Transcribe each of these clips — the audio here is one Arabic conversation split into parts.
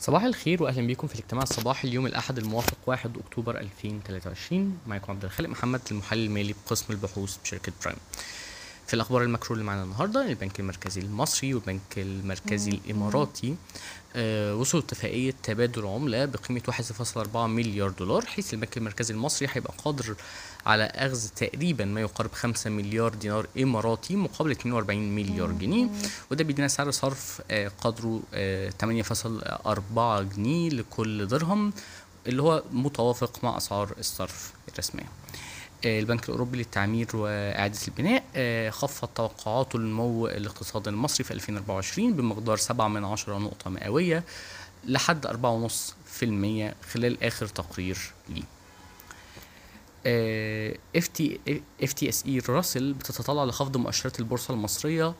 صباح الخير واهلا بيكم في الاجتماع الصباحي اليوم الأحد الموافق 1 أكتوبر 2023 معاكم عبد الخالق محمد المحلل المالي بقسم البحوث بشركة برايم. في الأخبار المكرو اللي معانا النهارده البنك المركزي المصري والبنك المركزي الإماراتي آه وصلوا اتفاقية تبادل عملة بقيمة 1.4 مليار دولار حيث البنك المركزي المصري هيبقى قادر على أخذ تقريبا ما يقارب 5 مليار دينار إماراتي مقابل 42 مليار جنيه. وده بيدينا سعر صرف آه قدره آه 8.4 جنيه لكل درهم اللي هو متوافق مع أسعار الصرف الرسمية. البنك الأوروبي للتعمير وإعادة البناء خفض توقعاته لنمو الاقتصاد المصري في 2024 بمقدار 7 من 10 نقطة مئوية لحد 4.5% خلال آخر تقرير ليه. FTSE Russell بتتطلع لخفض مؤشرات البورصة المصرية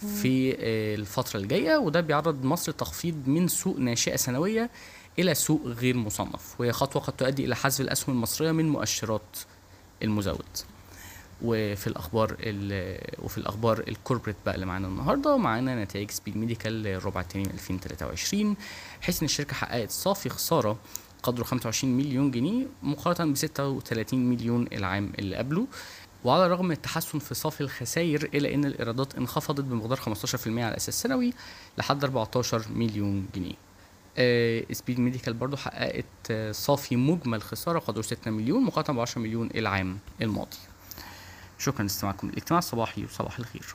في الفترة الجاية وده بيعرض مصر لتخفيض من سوق ناشئة ثانوية إلى سوق غير مصنف وهي خطوة قد تؤدي إلى حذف الأسهم المصرية من مؤشرات المزود. وفي الأخبار وفي الأخبار ال corporate بقى اللي معانا النهارده معانا نتائج Speed Medical الربع الثاني من 2023 حيث إن الشركة حققت صافي خسارة قدره 25 مليون جنيه مقارنة ب 36 مليون العام اللي قبله. وعلى الرغم من التحسن في صافي الخسائر الا إن الإيرادات انخفضت بمقدار 15% على أساس سنوي لحد 14 مليون جنيه. Speed Medical برضو حققت آه صافي مجمل خسارة قدره 6 مليون مقارنة ب 10 مليون العام الماضي. شكرا لاستماعكم الاجتماع الصباحي وصباح الخير.